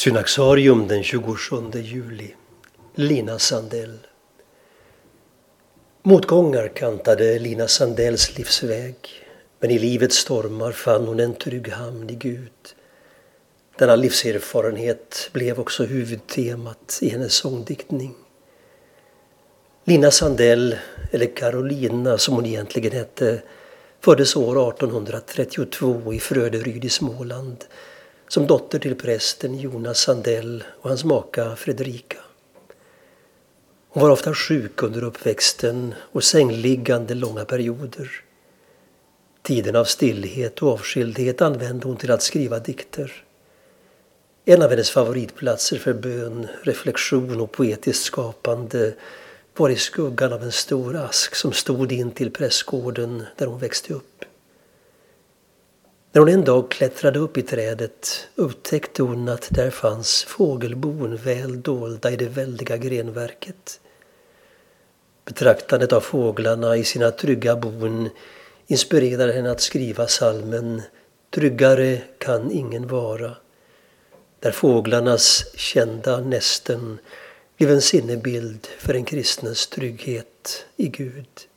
Synaxarium den 27 juli. Lina Sandell. Motgångar kantade Lina Sandells livsväg. Men i livets stormar fann hon en trygg hamn i Gud. Denna livserfarenhet blev också huvudtemat i hennes sångdiktning. Lina Sandell, eller Carolina som hon egentligen hette, föddes år 1832 i Fröderyd i Småland som dotter till prästen Jonas Sandell och hans maka Fredrika. Hon var ofta sjuk under uppväxten och sängliggande långa perioder. Tiden av stillhet och avskildhet använde hon till att skriva dikter. En av hennes favoritplatser för bön, reflektion och poetiskt skapande var i skuggan av en stor ask som stod in till prästgården där hon växte upp. När hon en dag klättrade upp i trädet upptäckte hon att där fanns fågelbon väl dolda i det väldiga grenverket. Betraktandet av fåglarna i sina trygga bon inspirerade henne att skriva salmen Tryggare kan ingen vara. Där fåglarnas kända nästen blev en sinnebild för en kristens trygghet i Gud.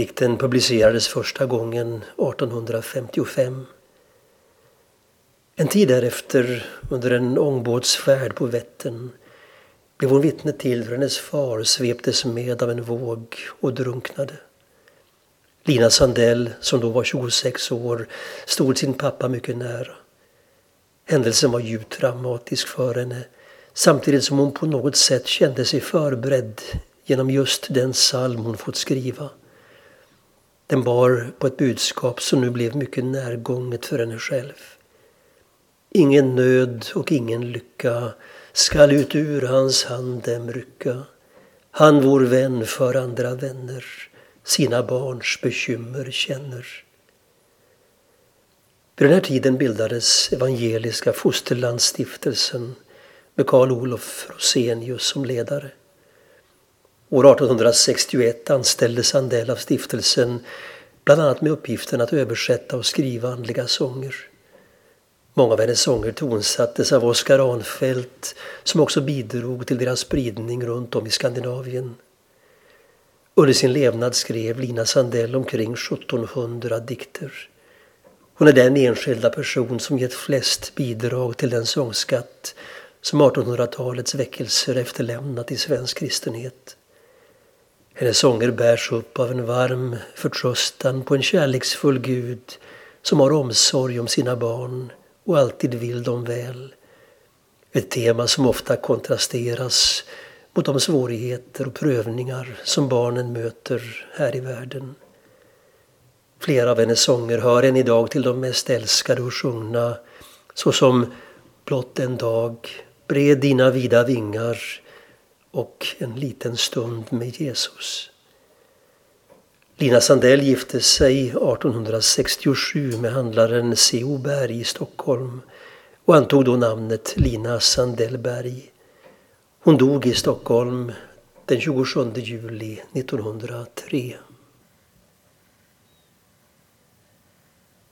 Dikten publicerades första gången 1855. En tid därefter, under en ångbåtsfärd på Vättern, blev hon vittne till hur hennes far sveptes med av en våg och drunknade. Lina Sandell, som då var 26 år, stod sin pappa mycket nära. Händelsen var djupt traumatisk för henne samtidigt som hon på något sätt kände sig förberedd genom just den psalm hon fått skriva. Den bar på ett budskap som nu blev mycket närgånget för henne själv. Ingen nöd och ingen lycka skall ut ur hans hand dem rycka. Han vår vän för andra vänner sina barns bekymmer känner. Vid den här tiden bildades Evangeliska Fosterlandsstiftelsen med Karl Olof Rosenius som ledare. År 1861 anställdes Sandell av stiftelsen bland annat med uppgiften att översätta och skriva andliga sånger. Många av hennes sånger tonsattes av Oskar Arnfeldt som också bidrog till deras spridning runt om i Skandinavien. Under sin levnad skrev Lina Sandell omkring 1700 dikter. Hon är den enskilda person som gett flest bidrag till den sångskatt som 1800-talets väckelser efterlämnat i svensk kristenhet. Hennes sånger bärs upp av en varm förtröstan på en kärleksfull Gud som har omsorg om sina barn och alltid vill dem väl. Ett tema som ofta kontrasteras mot de svårigheter och prövningar som barnen möter här i världen. Flera av hennes sånger hör än idag till de mest älskade och sjungna såsom Blott en dag, Bred dina vida vingar och En liten stund med Jesus. Lina Sandell gifte sig 1867 med handlaren C.O. Berg i Stockholm och antog då namnet Lina Sandellberg. Hon dog i Stockholm den 27 juli 1903.